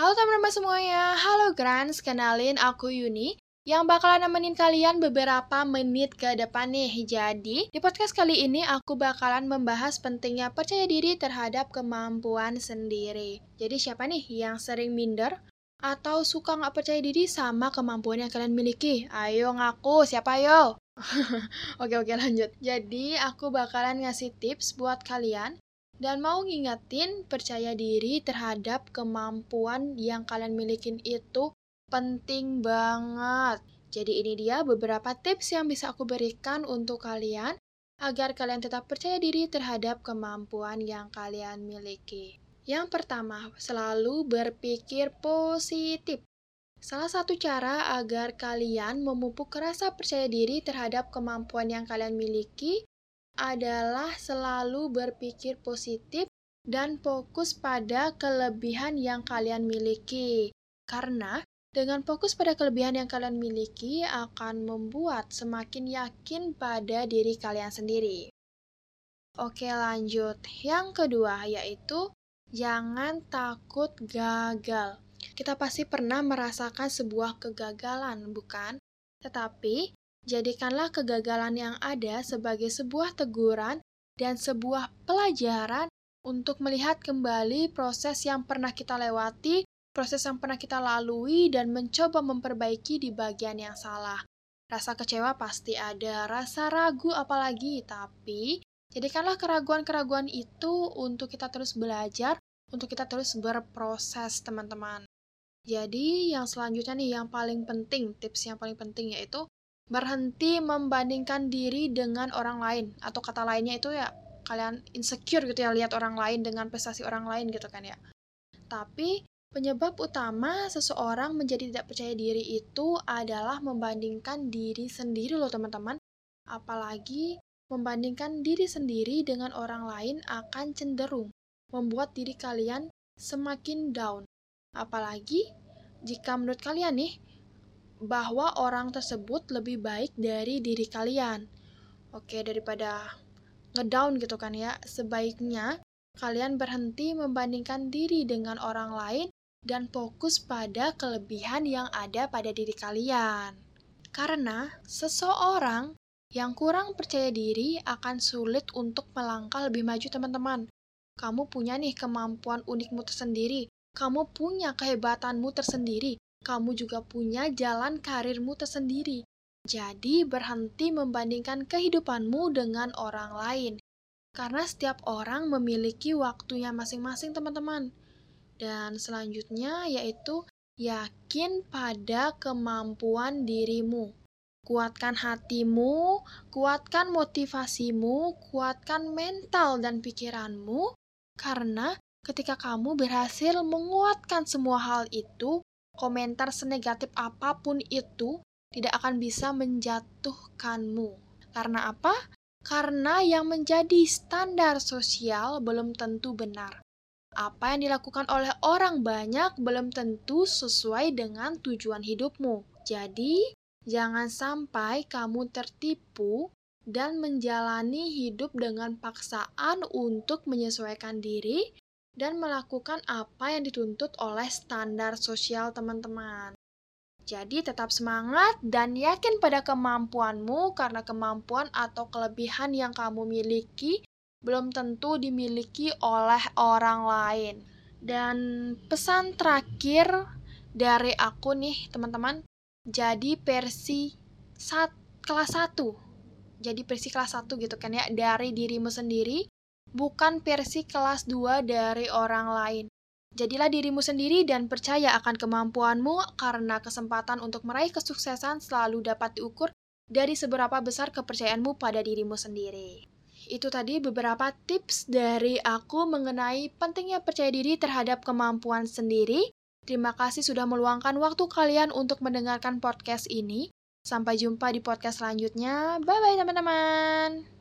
Halo teman-teman semuanya, halo Grants, kenalin aku Yuni yang bakalan nemenin kalian beberapa menit ke depan nih. Jadi, di podcast kali ini aku bakalan membahas pentingnya percaya diri terhadap kemampuan sendiri. Jadi, siapa nih yang sering minder atau suka nggak percaya diri sama kemampuan yang kalian miliki? Ayo ngaku, siapa yo? oke oke lanjut. Jadi, aku bakalan ngasih tips buat kalian dan mau ngingetin percaya diri terhadap kemampuan yang kalian milikin itu penting banget. Jadi ini dia beberapa tips yang bisa aku berikan untuk kalian agar kalian tetap percaya diri terhadap kemampuan yang kalian miliki. Yang pertama, selalu berpikir positif. Salah satu cara agar kalian memupuk rasa percaya diri terhadap kemampuan yang kalian miliki adalah selalu berpikir positif dan fokus pada kelebihan yang kalian miliki. Karena dengan fokus pada kelebihan yang kalian miliki akan membuat semakin yakin pada diri kalian sendiri. Oke, lanjut. Yang kedua yaitu jangan takut gagal. Kita pasti pernah merasakan sebuah kegagalan, bukan? Tetapi Jadikanlah kegagalan yang ada sebagai sebuah teguran dan sebuah pelajaran untuk melihat kembali proses yang pernah kita lewati, proses yang pernah kita lalui, dan mencoba memperbaiki di bagian yang salah. Rasa kecewa pasti ada, rasa ragu apalagi, tapi jadikanlah keraguan-keraguan itu untuk kita terus belajar, untuk kita terus berproses, teman-teman. Jadi, yang selanjutnya nih, yang paling penting, tips yang paling penting yaitu berhenti membandingkan diri dengan orang lain atau kata lainnya itu ya kalian insecure gitu ya lihat orang lain dengan prestasi orang lain gitu kan ya. Tapi penyebab utama seseorang menjadi tidak percaya diri itu adalah membandingkan diri sendiri loh teman-teman. Apalagi membandingkan diri sendiri dengan orang lain akan cenderung membuat diri kalian semakin down. Apalagi jika menurut kalian nih bahwa orang tersebut lebih baik dari diri kalian. Oke, daripada ngedown gitu kan ya, sebaiknya kalian berhenti membandingkan diri dengan orang lain dan fokus pada kelebihan yang ada pada diri kalian. Karena seseorang yang kurang percaya diri akan sulit untuk melangkah lebih maju teman-teman. Kamu punya nih kemampuan unikmu tersendiri, kamu punya kehebatanmu tersendiri, kamu juga punya jalan karirmu tersendiri. Jadi, berhenti membandingkan kehidupanmu dengan orang lain. Karena setiap orang memiliki waktunya masing-masing, teman-teman. Dan selanjutnya yaitu yakin pada kemampuan dirimu. Kuatkan hatimu, kuatkan motivasimu, kuatkan mental dan pikiranmu, karena ketika kamu berhasil menguatkan semua hal itu, komentar senegatif apa pun itu tidak akan bisa menjatuhkanmu. Karena apa? Karena yang menjadi standar sosial belum tentu benar. Apa yang dilakukan oleh orang banyak belum tentu sesuai dengan tujuan hidupmu. Jadi, jangan sampai kamu tertipu dan menjalani hidup dengan paksaan untuk menyesuaikan diri dan melakukan apa yang dituntut oleh standar sosial teman-teman. Jadi tetap semangat dan yakin pada kemampuanmu karena kemampuan atau kelebihan yang kamu miliki belum tentu dimiliki oleh orang lain. Dan pesan terakhir dari aku nih teman-teman, jadi versi sat, kelas 1. Jadi versi kelas 1 gitu kan ya, dari dirimu sendiri bukan versi kelas 2 dari orang lain. Jadilah dirimu sendiri dan percaya akan kemampuanmu karena kesempatan untuk meraih kesuksesan selalu dapat diukur dari seberapa besar kepercayaanmu pada dirimu sendiri. Itu tadi beberapa tips dari aku mengenai pentingnya percaya diri terhadap kemampuan sendiri. Terima kasih sudah meluangkan waktu kalian untuk mendengarkan podcast ini. Sampai jumpa di podcast selanjutnya. Bye bye teman-teman.